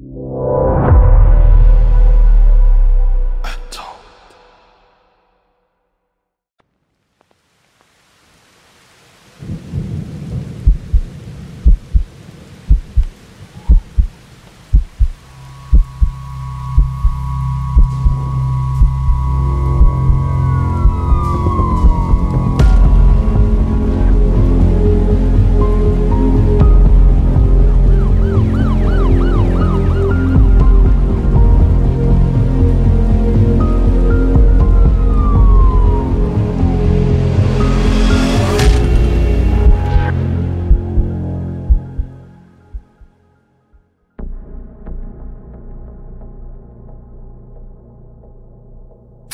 you.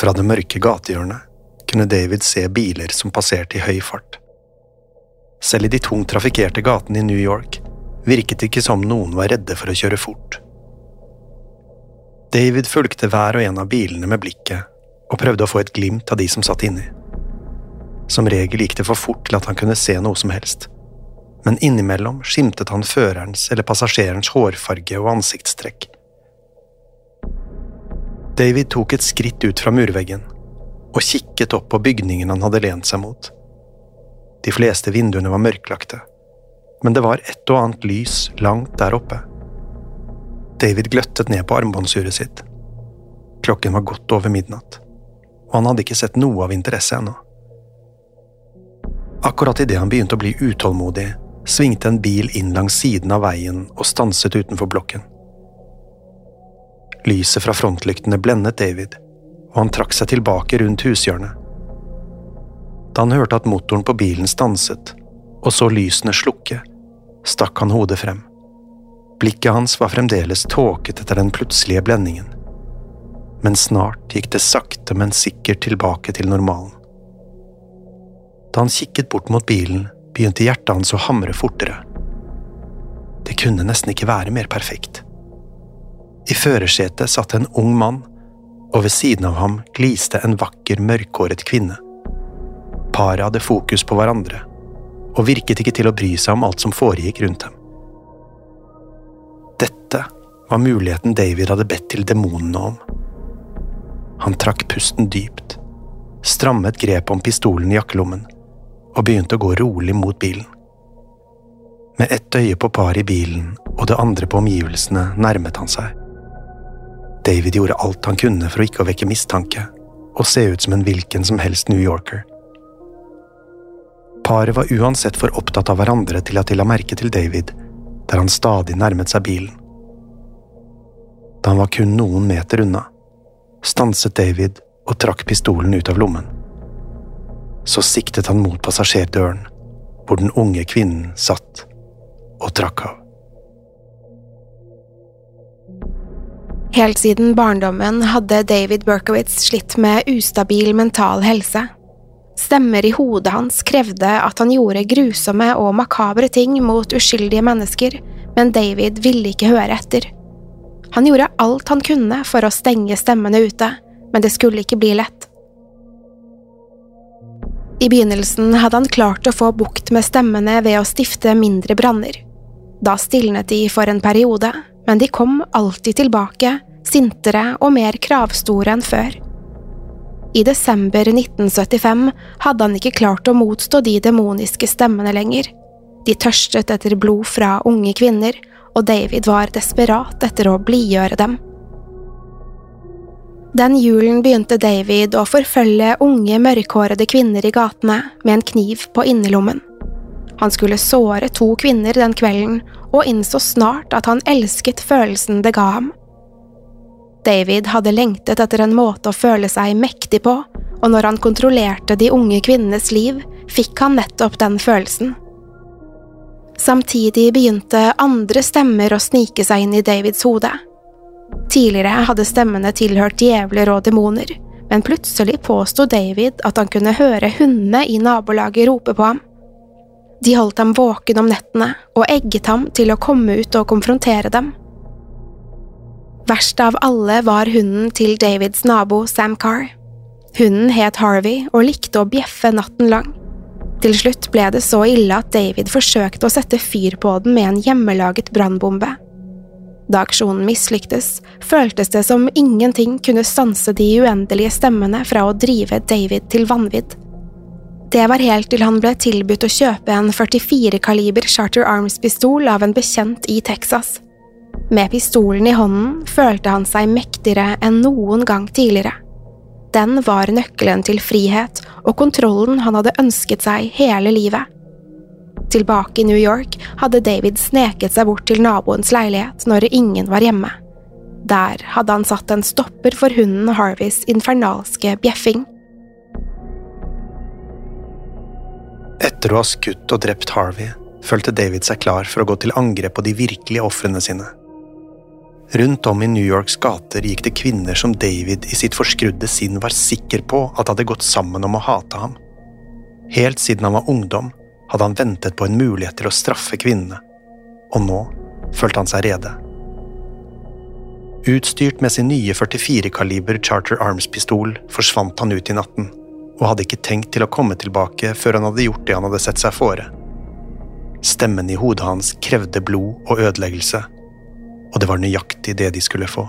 Fra det mørke gatehjørnet kunne David se biler som passerte i høy fart. Selv i de tungt trafikkerte gatene i New York virket det ikke som noen var redde for å kjøre fort. David fulgte hver og en av bilene med blikket og prøvde å få et glimt av de som satt inni. Som regel gikk det for fort til at han kunne se noe som helst, men innimellom skimtet han førerens eller passasjerens hårfarge og ansiktstrekk. David tok et skritt ut fra murveggen og kikket opp på bygningen han hadde lent seg mot. De fleste vinduene var mørklagte, men det var et og annet lys langt der oppe. David gløttet ned på armbåndsuret sitt. Klokken var godt over midnatt, og han hadde ikke sett noe av interesse ennå. Akkurat idet han begynte å bli utålmodig, svingte en bil inn langs siden av veien og stanset utenfor blokken. Lyset fra frontlyktene blendet David, og han trakk seg tilbake rundt hushjørnet. Da han hørte at motoren på bilen stanset, og så lysene slukke, stakk han hodet frem. Blikket hans var fremdeles tåket etter den plutselige blendingen. Men snart gikk det sakte, men sikkert tilbake til normalen. Da han kikket bort mot bilen, begynte hjertet hans å hamre fortere. Det kunne nesten ikke være mer perfekt. I førersetet satt en ung mann, og ved siden av ham gliste en vakker, mørkhåret kvinne. Paret hadde fokus på hverandre, og virket ikke til å bry seg om alt som foregikk rundt dem. Dette var muligheten David hadde bedt til demonene om. Han trakk pusten dypt, strammet grepet om pistolen i jakkelommen og begynte å gå rolig mot bilen. Med ett øye på paret i bilen og det andre på omgivelsene nærmet han seg. David gjorde alt han kunne for å ikke å vekke mistanke og se ut som en hvilken som helst New Yorker. Paret var uansett for opptatt av hverandre til at de la merke til David, der han stadig nærmet seg bilen. Da han var kun noen meter unna, stanset David og trakk pistolen ut av lommen. Så siktet han mot passasjerdøren, hvor den unge kvinnen satt, og trakk av. Helt siden barndommen hadde David Berkowitz slitt med ustabil mental helse. Stemmer i hodet hans krevde at han gjorde grusomme og makabre ting mot uskyldige mennesker, men David ville ikke høre etter. Han gjorde alt han kunne for å stenge stemmene ute, men det skulle ikke bli lett. I begynnelsen hadde han klart å få bukt med stemmene ved å stifte mindre branner. Da stilnet de for en periode, men de kom alltid tilbake, sintere og mer kravstore enn før. I desember 1975 hadde han ikke klart å motstå de demoniske stemmene lenger. De tørstet etter blod fra unge kvinner, og David var desperat etter å blidgjøre dem. Den julen begynte David å forfølge unge, mørkhårede kvinner i gatene med en kniv på innerlommen. Han skulle såre to kvinner den kvelden, og innså snart at han elsket følelsen det ga ham. David hadde lengtet etter en måte å føle seg mektig på, og når han kontrollerte de unge kvinnenes liv, fikk han nettopp den følelsen. Samtidig begynte andre stemmer å snike seg inn i Davids hode. Tidligere hadde stemmene tilhørt djevler og demoner, men plutselig påsto David at han kunne høre hundene i nabolaget rope på ham. De holdt ham våken om nettene og egget ham til å komme ut og konfrontere dem. Verst av alle var hunden til Davids nabo Sam Carr. Hunden het Harvey og likte å bjeffe natten lang. Til slutt ble det så ille at David forsøkte å sette fyr på den med en hjemmelaget brannbombe. Da aksjonen mislyktes, føltes det som ingenting kunne stanse de uendelige stemmene fra å drive David til vanvidd. Det var helt til han ble tilbudt å kjøpe en 44-kaliber Charter Arms-pistol av en bekjent i Texas. Med pistolen i hånden følte han seg mektigere enn noen gang tidligere. Den var nøkkelen til frihet og kontrollen han hadde ønsket seg hele livet. Tilbake i New York hadde David sneket seg bort til naboens leilighet når ingen var hjemme. Der hadde han satt en stopper for hunden Harveys infernalske bjeffing. Etter å ha skutt og drept Harvey følte David seg klar for å gå til angrep på de virkelige ofrene sine. Rundt om i New Yorks gater gikk det kvinner som David i sitt forskrudde sinn var sikker på at hadde gått sammen om å hate ham. Helt siden han var ungdom, hadde han ventet på en mulighet til å straffe kvinnene, og nå følte han seg rede. Utstyrt med sin nye 44-kaliber Charter Arms-pistol forsvant han ut i natten, og hadde ikke tenkt til å komme tilbake før han hadde gjort det han hadde sett seg fore. Stemmen i hodet hans krevde blod og ødeleggelse og det var nøyaktig det de skulle få.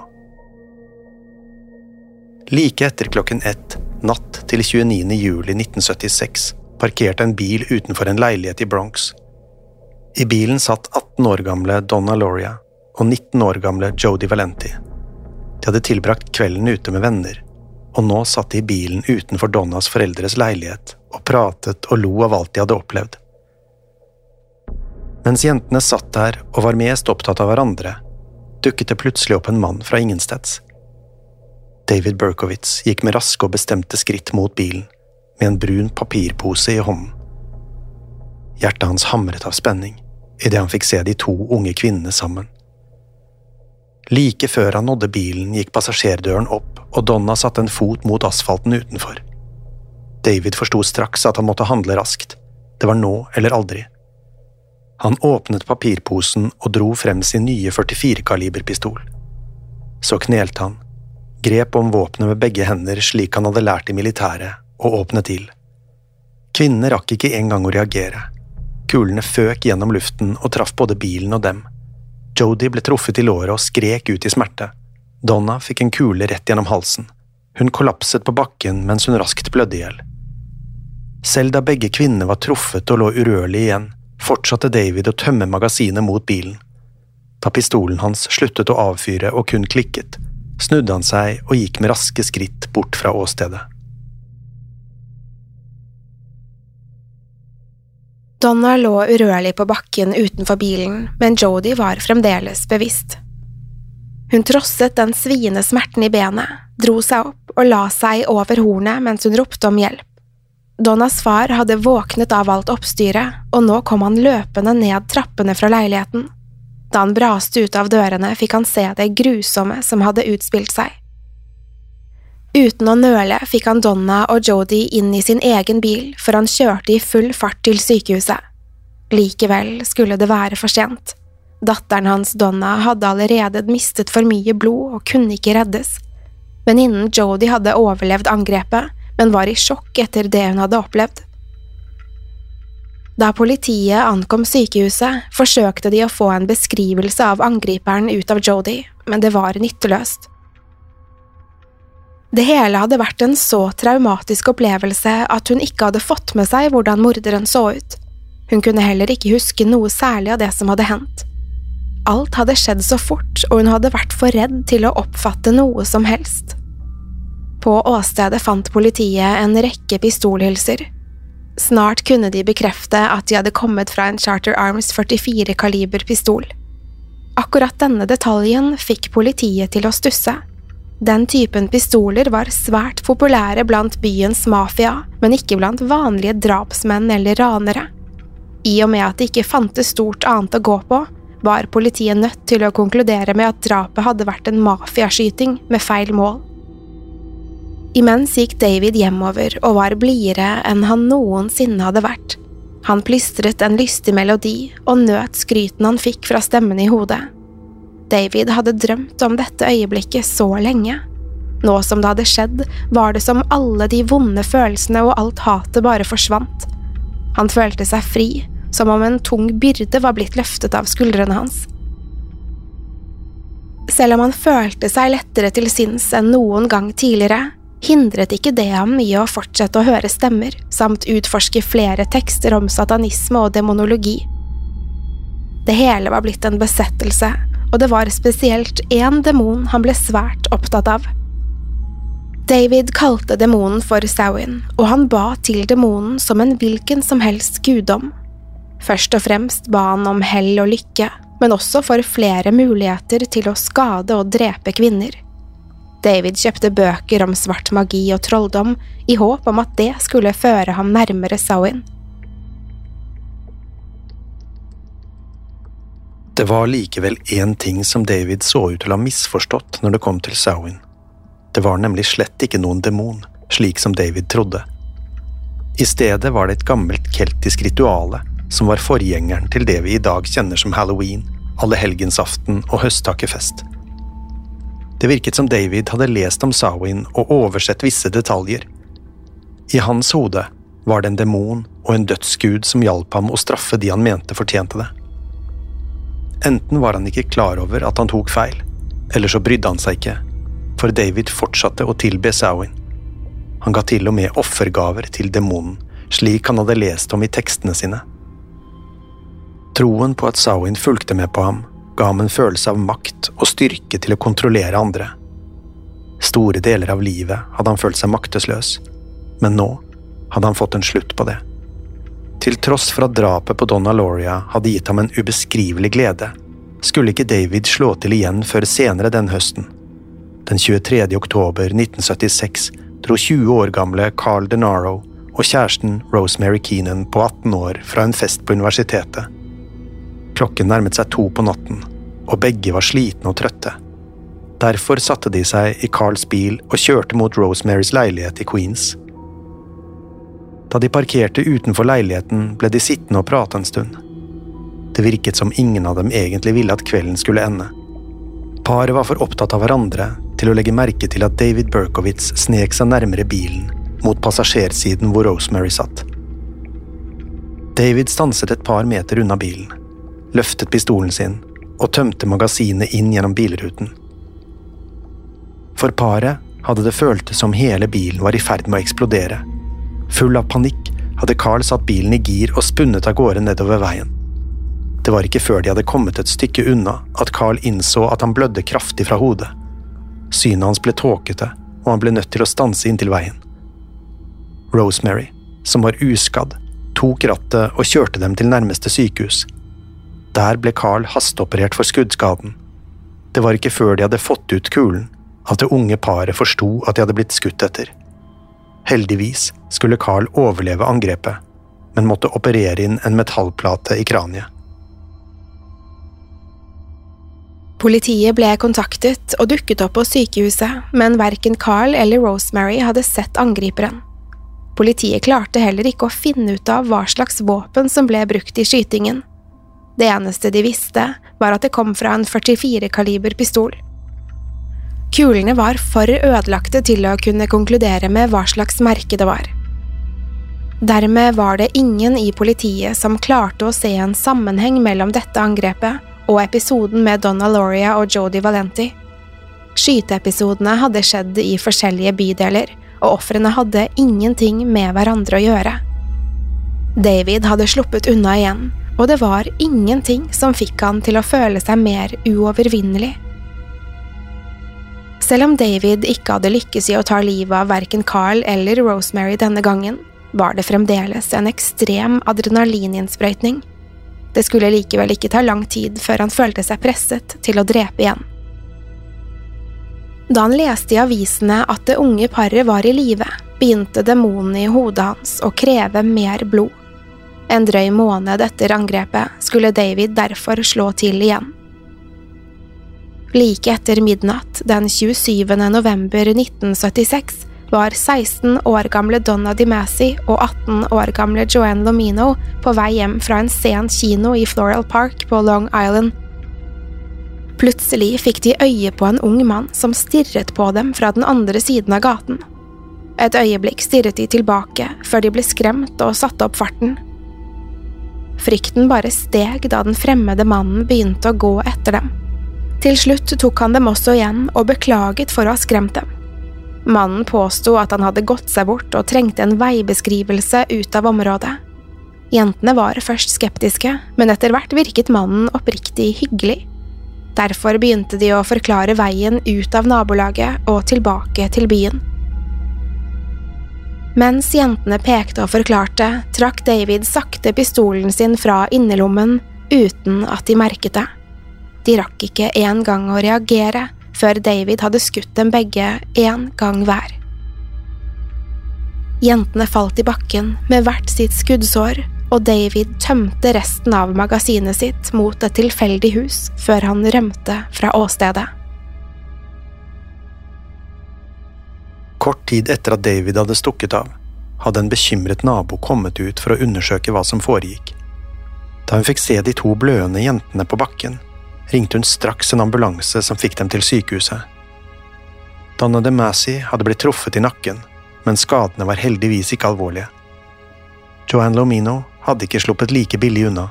Like etter klokken ett natt til 29. juli 1976 parkerte en bil utenfor en leilighet i Bronx. I bilen satt 18 år gamle Donna Loria og 19 år gamle Jodi Valenti. De hadde tilbrakt kvelden ute med venner, og nå satt de i bilen utenfor Donnas foreldres leilighet og pratet og lo av alt de hadde opplevd. Mens jentene satt der og var mest opptatt av hverandre, dukket det plutselig opp en mann fra ingensteds. David Berkowitz gikk med raske og bestemte skritt mot bilen, med en brun papirpose i hånden. Hjertet hans hamret av spenning idet han fikk se de to unge kvinnene sammen. Like før han nådde bilen, gikk passasjerdøren opp, og Donna satte en fot mot asfalten utenfor. David forsto straks at han måtte handle raskt. Det var nå eller aldri. Han åpnet papirposen og dro frem sin nye 44-kaliberpistol. Så knelte han, grep om våpenet med begge hender slik han hadde lært i militæret, og åpnet ild. Kvinnene rakk ikke engang å reagere. Kulene føk gjennom luften og traff både bilen og dem. Jodi ble truffet i låret og skrek ut i smerte. Donna fikk en kule rett gjennom halsen. Hun kollapset på bakken mens hun raskt blødde i hjel. Selv da begge kvinnene var truffet og lå urørlig igjen, fortsatte David å tømme magasinet mot bilen. Da pistolen hans sluttet å avfyre og kun klikket, snudde han seg og gikk med raske skritt bort fra åstedet. Donna lå urørlig på bakken utenfor bilen, men Jodi var fremdeles bevisst. Hun trosset den sviende smerten i benet, dro seg opp og la seg over hornet mens hun ropte om hjelp. Donnas far hadde våknet av alt oppstyret, og nå kom han løpende ned trappene fra leiligheten. Da han braste ut av dørene, fikk han se det grusomme som hadde utspilt seg. Uten å nøle fikk han Donna og Jodi inn i sin egen bil før han kjørte i full fart til sykehuset. Likevel skulle det være for sent. Datteren hans, Donna, hadde allerede mistet for mye blod og kunne ikke reddes. Venninnen Jodi hadde overlevd angrepet, men var i sjokk etter det hun hadde opplevd. Da politiet ankom sykehuset, forsøkte de å få en beskrivelse av angriperen ut av Jodi, men det var nytteløst. Det hele hadde vært en så traumatisk opplevelse at hun ikke hadde fått med seg hvordan morderen så ut. Hun kunne heller ikke huske noe særlig av det som hadde hendt. Alt hadde skjedd så fort, og hun hadde vært for redd til å oppfatte noe som helst. På åstedet fant politiet en rekke pistolhylser. Snart kunne de bekrefte at de hadde kommet fra en Charter Arms 44 kaliber pistol. Akkurat denne detaljen fikk politiet til å stusse. Den typen pistoler var svært populære blant byens mafia, men ikke blant vanlige drapsmenn eller ranere. I og med at det ikke fantes stort annet å gå på, var politiet nødt til å konkludere med at drapet hadde vært en mafiaskyting med feil mål. Imens gikk David hjemover og var blidere enn han noensinne hadde vært. Han plystret en lystig melodi og nøt skryten han fikk fra stemmen i hodet. David hadde drømt om dette øyeblikket så lenge. Nå som det hadde skjedd, var det som alle de vonde følelsene og alt hatet bare forsvant. Han følte seg fri, som om en tung byrde var blitt løftet av skuldrene hans. Selv om han følte seg lettere til sinns enn noen gang tidligere, hindret ikke det ham i å fortsette å høre stemmer, samt utforske flere tekster om satanisme og demonologi. Det hele var blitt en besettelse, og det var spesielt én demon han ble svært opptatt av. David kalte demonen for Sawin, og han ba til demonen som en hvilken som helst guddom. Først og fremst ba han om hell og lykke, men også for flere muligheter til å skade og drepe kvinner. David kjøpte bøker om svart magi og trolldom i håp om at det skulle føre ham nærmere Sawin. Det var likevel én ting som David så ut til å ha misforstått når det kom til Sawin. Det var nemlig slett ikke noen demon, slik som David trodde. I stedet var det et gammelt keltisk rituale som var forgjengeren til det vi i dag kjenner som halloween, allehelgensaften og høsttakkefest. Det virket som David hadde lest om Sawin og oversett visse detaljer. I hans hode var det en demon og en dødsgud som hjalp ham å straffe de han mente fortjente det. Enten var han ikke klar over at han tok feil, eller så brydde han seg ikke, for David fortsatte å tilbe Sawin. Han ga til og med offergaver til demonen, slik han hadde lest om i tekstene sine. Troen på at Sawin fulgte med på ham, ga ham en følelse av makt og styrke til å kontrollere andre. Store deler av livet hadde han følt seg maktesløs, men nå hadde han fått en slutt på det. Til tross for at drapet på Donna Loria hadde gitt ham en ubeskrivelig glede, skulle ikke David slå til igjen før senere den høsten. Den 23. oktober 1976 dro 20 år gamle Carl DeNaro og kjæresten Rosemary Keenan på 18 år fra en fest på universitetet. Klokken nærmet seg to på natten, og begge var slitne og trøtte. Derfor satte de seg i Carls bil og kjørte mot Rosemarys leilighet i Queens. Da de parkerte utenfor leiligheten, ble de sittende og prate en stund. Det virket som ingen av dem egentlig ville at kvelden skulle ende. Paret var for opptatt av hverandre til å legge merke til at David Berkowitz snek seg nærmere bilen, mot passasjersiden hvor Rosemary satt. David stanset et par meter unna bilen løftet pistolen sin og tømte magasinet inn gjennom bilruten. For paret hadde det føltes som hele bilen var i ferd med å eksplodere. Full av panikk hadde Carl satt bilen i gir og spunnet av gårde nedover veien. Det var ikke før de hadde kommet et stykke unna at Carl innså at han blødde kraftig fra hodet. Synet hans ble tåkete, og han ble nødt til å stanse inntil veien. Rosemary, som var uskadd, tok rattet og kjørte dem til nærmeste sykehus. Der ble Carl hasteoperert for skuddskaden. Det var ikke før de hadde fått ut kulen, at det unge paret forsto at de hadde blitt skutt etter. Heldigvis skulle Carl overleve angrepet, men måtte operere inn en metallplate i kraniet. Politiet ble kontaktet og dukket opp på sykehuset, men verken Carl eller Rosemary hadde sett angriperen. Politiet klarte heller ikke å finne ut av hva slags våpen som ble brukt i skytingen. Det eneste de visste, var at det kom fra en 44-kaliber pistol. Kulene var for ødelagte til å kunne konkludere med hva slags merke det var. Dermed var det ingen i politiet som klarte å se en sammenheng mellom dette angrepet og episoden med Donna Loria og Jodi Valenti. Skyteepisodene hadde skjedd i forskjellige bydeler, og ofrene hadde ingenting med hverandre å gjøre. David hadde sluppet unna igjen, og det var ingenting som fikk han til å føle seg mer uovervinnelig. Selv om David ikke hadde lykkes i å ta livet av verken Carl eller Rosemary denne gangen, var det fremdeles en ekstrem adrenalininnsprøytning. Det skulle likevel ikke ta lang tid før han følte seg presset til å drepe igjen. Da han leste i avisene at det unge paret var i live, begynte demonene i hodet hans å kreve mer blod. En drøy måned etter angrepet skulle David derfor slå til igjen. Like etter midnatt den 27. november 1976 var 16 år gamle Donna DiMassi og 18 år gamle Joanne Lomino på vei hjem fra en sen kino i Floral Park på Long Island. Plutselig fikk de øye på en ung mann som stirret på dem fra den andre siden av gaten. Et øyeblikk stirret de tilbake, før de ble skremt og satte opp farten. Frykten bare steg da den fremmede mannen begynte å gå etter dem. Til slutt tok han dem også igjen og beklaget for å ha skremt dem. Mannen påsto at han hadde gått seg bort og trengte en veibeskrivelse ut av området. Jentene var først skeptiske, men etter hvert virket mannen oppriktig hyggelig. Derfor begynte de å forklare veien ut av nabolaget og tilbake til byen. Mens jentene pekte og forklarte, trakk David sakte pistolen sin fra innerlommen uten at de merket det. De rakk ikke engang å reagere før David hadde skutt dem begge én gang hver. Jentene falt i bakken med hvert sitt skuddsår, og David tømte resten av magasinet sitt mot et tilfeldig hus før han rømte fra åstedet. Kort tid etter at David hadde stukket av, hadde en bekymret nabo kommet ut for å undersøke hva som foregikk. Da hun fikk se de to bløende jentene på bakken, ringte hun straks en ambulanse som fikk dem til sykehuset. Donna de hadde blitt truffet i nakken, men skadene var heldigvis ikke alvorlige. Joanne Lomino hadde ikke sluppet like billig unna.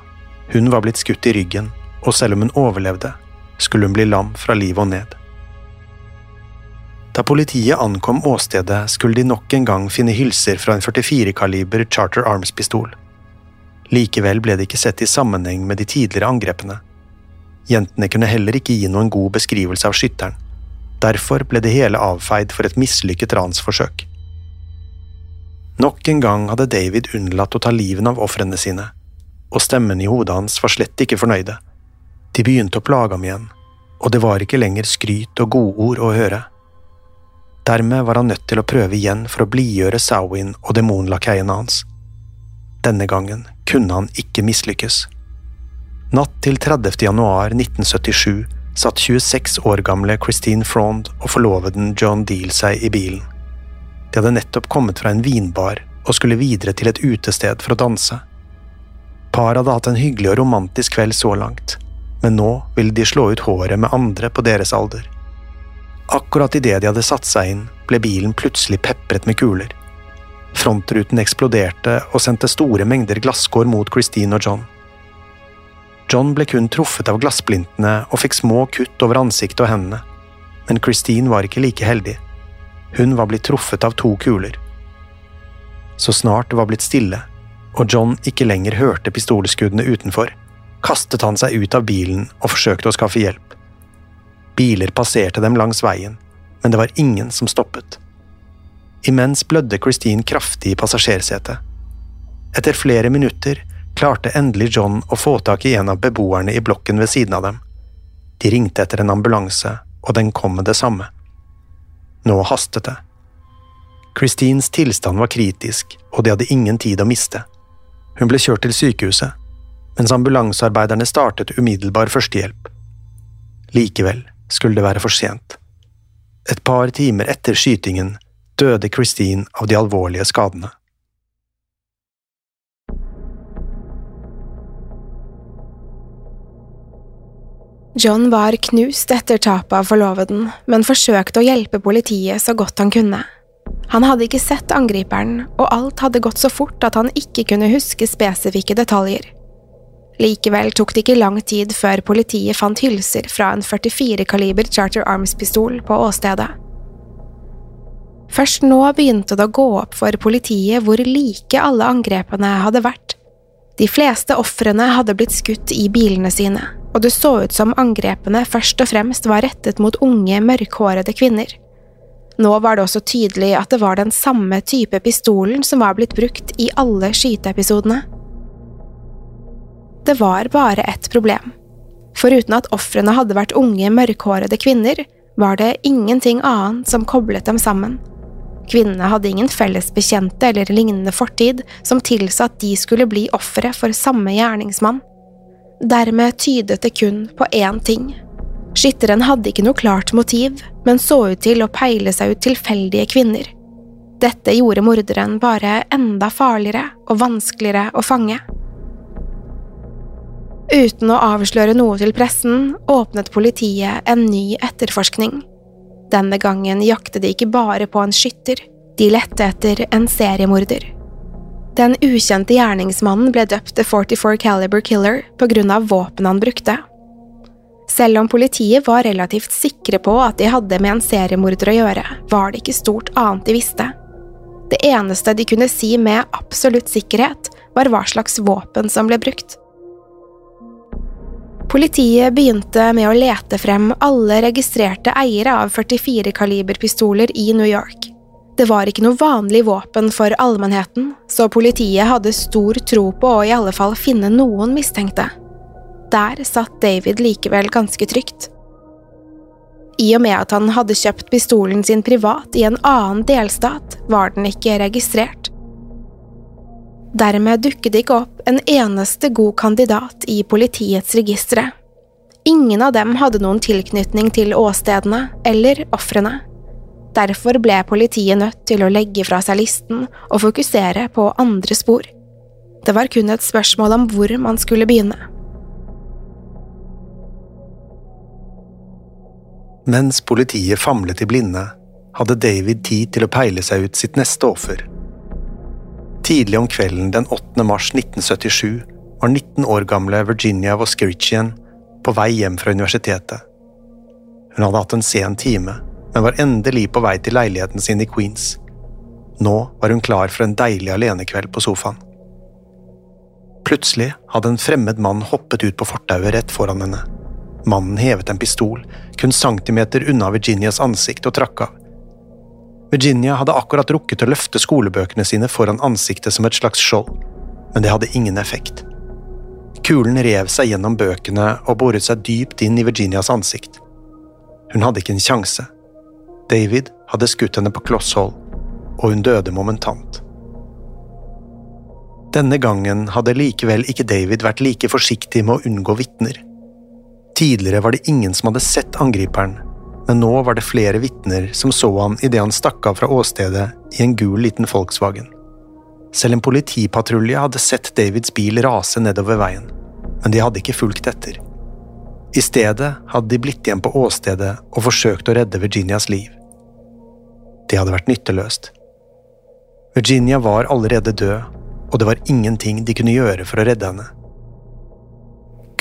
Hun var blitt skutt i ryggen, og selv om hun overlevde, skulle hun bli lam fra livet og ned. Da politiet ankom åstedet, skulle de nok en gang finne hylser fra en 44-kaliber Charter Arms-pistol. Likevel ble det ikke sett i sammenheng med de tidligere angrepene. Jentene kunne heller ikke gi noen god beskrivelse av skytteren. Derfor ble det hele avfeid for et mislykket ransforsøk. Nok en gang hadde David unnlatt å ta livene av ofrene sine, og stemmen i hodet hans var slett ikke fornøyde. De begynte å plage ham igjen, og det var ikke lenger skryt og godord å høre. Dermed var han nødt til å prøve igjen for å blidgjøre Sawin og demonlakeiene hans. Denne gangen kunne han ikke mislykkes. Natt til 30. januar 1977 satt 26 år gamle Christine Frond og forloveden John Deal seg i bilen. De hadde nettopp kommet fra en vinbar og skulle videre til et utested for å danse. Paret hadde hatt en hyggelig og romantisk kveld så langt, men nå ville de slå ut håret med andre på deres alder. Akkurat idet de hadde satt seg inn, ble bilen plutselig pepret med kuler. Frontruten eksploderte og sendte store mengder glasskår mot Christine og John. John ble kun truffet av glassblintene og fikk små kutt over ansiktet og hendene, men Christine var ikke like heldig. Hun var blitt truffet av to kuler. Så snart det var blitt stille, og John ikke lenger hørte pistolskuddene utenfor, kastet han seg ut av bilen og forsøkte å skaffe hjelp. Biler passerte dem langs veien, men det var ingen som stoppet. Imens blødde Christine kraftig i passasjersetet. Etter flere minutter klarte endelig John å få tak i en av beboerne i blokken ved siden av dem. De ringte etter en ambulanse, og den kom med det samme. Nå hastet det. Christines tilstand var kritisk, og de hadde ingen tid å miste. Hun ble kjørt til sykehuset, mens ambulansearbeiderne startet umiddelbar førstehjelp. Likevel skulle det være for sent. Et par timer etter skytingen døde Christine av de alvorlige skadene. John var knust etter tapet av forloveden, men forsøkte å hjelpe politiet så godt han kunne. Han hadde ikke sett angriperen, og alt hadde gått så fort at han ikke kunne huske spesifikke detaljer. Likevel tok det ikke lang tid før politiet fant hylser fra en 44-kaliber Charter Arms-pistol på åstedet. Først nå begynte det å gå opp for politiet hvor like alle angrepene hadde vært. De fleste ofrene hadde blitt skutt i bilene sine, og det så ut som angrepene først og fremst var rettet mot unge, mørkhårede kvinner. Nå var det også tydelig at det var den samme type pistolen som var blitt brukt i alle skyteepisodene. Det var bare ett problem. Foruten at ofrene hadde vært unge, mørkhårede kvinner, var det ingenting annet som koblet dem sammen. Kvinnene hadde ingen felles bekjente eller lignende fortid som tilsa at de skulle bli ofre for samme gjerningsmann. Dermed tydet det kun på én ting. Skytteren hadde ikke noe klart motiv, men så ut til å peile seg ut tilfeldige kvinner. Dette gjorde morderen bare enda farligere og vanskeligere å fange. Uten å avsløre noe til pressen åpnet politiet en ny etterforskning. Denne gangen jaktet de ikke bare på en skytter, de lette etter en seriemorder. Den ukjente gjerningsmannen ble døpt The 44 Caliber Killer på grunn av våpenet han brukte. Selv om politiet var relativt sikre på at de hadde med en seriemorder å gjøre, var det ikke stort annet de visste. Det eneste de kunne si med absolutt sikkerhet, var hva slags våpen som ble brukt. Politiet begynte med å lete frem alle registrerte eiere av 44-kaliberpistoler i New York. Det var ikke noe vanlig våpen for allmennheten, så politiet hadde stor tro på å i alle fall finne noen mistenkte. Der satt David likevel ganske trygt. I og med at han hadde kjøpt pistolen sin privat i en annen delstat, var den ikke registrert. Dermed dukket det ikke opp en eneste god kandidat i politiets registre. Ingen av dem hadde noen tilknytning til åstedene eller ofrene. Derfor ble politiet nødt til å legge fra seg listen og fokusere på andre spor. Det var kun et spørsmål om hvor man skulle begynne. Mens politiet famlet i blinde, hadde David tid til å peile seg ut sitt neste offer. Tidlig om kvelden den 8. mars 1977 var 19 år gamle Virginia Voskerichian på vei hjem fra universitetet. Hun hadde hatt en sen time, men var endelig på vei til leiligheten sin i Queens. Nå var hun klar for en deilig alenekveld på sofaen. Plutselig hadde en fremmed mann hoppet ut på fortauet rett foran henne. Mannen hevet en pistol, kun centimeter unna Virginias ansikt, og trakk av. Virginia hadde akkurat rukket å løfte skolebøkene sine foran ansiktet som et slags skjold, men det hadde ingen effekt. Kulen rev seg gjennom bøkene og boret seg dypt inn i Virginias ansikt. Hun hadde ikke en sjanse. David hadde skutt henne på kloss hold, og hun døde momentant. Denne gangen hadde likevel ikke David vært like forsiktig med å unngå vitner. Tidligere var det ingen som hadde sett angriperen, men nå var det flere vitner som så han idet han stakk av fra åstedet i en gul liten Volkswagen. Selv en politipatrulje hadde sett Davids bil rase nedover veien, men de hadde ikke fulgt etter. I stedet hadde de blitt igjen på åstedet og forsøkt å redde Virginias liv. Det hadde vært nytteløst. Virginia var allerede død, og det var ingenting de kunne gjøre for å redde henne.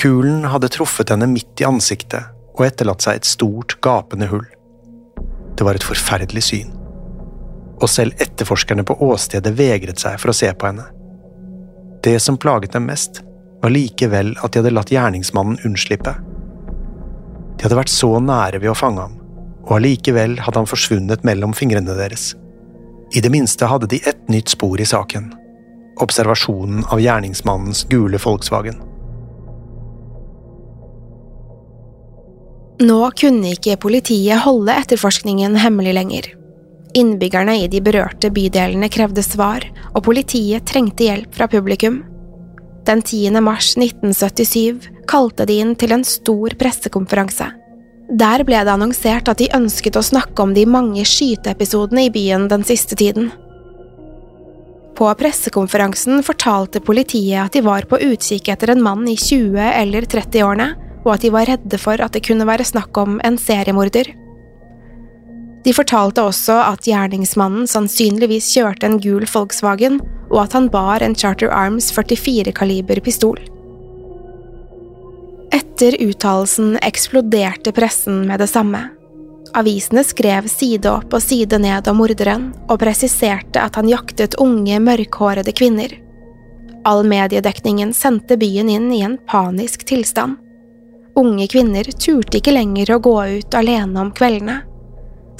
Kulen hadde truffet henne midt i ansiktet og etterlatt seg et stort, gapende hull. Det var et forferdelig syn. Og selv etterforskerne på åstedet vegret seg for å se på henne. Det som plaget dem mest, var likevel at de hadde latt gjerningsmannen unnslippe. De hadde vært så nære ved å fange ham, og allikevel hadde han forsvunnet mellom fingrene deres. I det minste hadde de ett nytt spor i saken. Observasjonen av gjerningsmannens gule Volkswagen. Nå kunne ikke politiet holde etterforskningen hemmelig lenger. Innbyggerne i de berørte bydelene krevde svar, og politiet trengte hjelp fra publikum. Den 10. mars 1977 kalte de inn til en stor pressekonferanse. Der ble det annonsert at de ønsket å snakke om de mange skyteepisodene i byen den siste tiden. På pressekonferansen fortalte politiet at de var på utkikk etter en mann i 20- eller 30-årene, og at de var redde for at det kunne være snakk om en seriemorder. De fortalte også at gjerningsmannen sannsynligvis kjørte en gul Volkswagen, og at han bar en Charter Arms 44-kaliber pistol. Etter uttalelsen eksploderte pressen med det samme. Avisene skrev side opp og side ned om morderen, og presiserte at han jaktet unge, mørkhårede kvinner. All mediedekningen sendte byen inn i en panisk tilstand. Unge kvinner turte ikke lenger å gå ut alene om kveldene.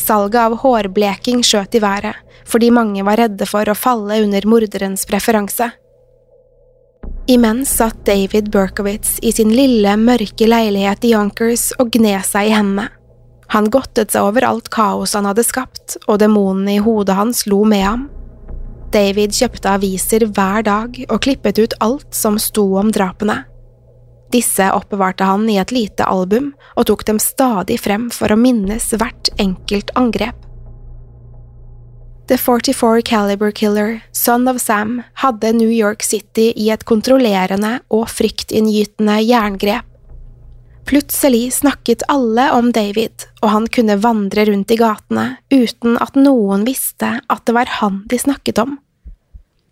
Salget av hårbleking skjøt i været, fordi mange var redde for å falle under morderens preferanse. Imens satt David Berkowitz i sin lille, mørke leilighet i Yonkers og gned seg i hendene. Han godtet seg over alt kaos han hadde skapt, og demonene i hodet hans lo med ham. David kjøpte aviser hver dag og klippet ut alt som sto om drapene. Disse oppbevarte han i et lite album og tok dem stadig frem for å minnes hvert enkelt angrep. The 44 Caliber Killer, Son of Sam, hadde New York City i et kontrollerende og fryktinngytende jerngrep Plutselig snakket alle om David, og han kunne vandre rundt i gatene uten at noen visste at det var han de snakket om.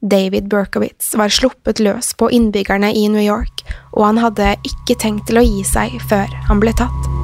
David Berkowitz var sluppet løs på innbyggerne i New York, og han hadde ikke tenkt til å gi seg før han ble tatt.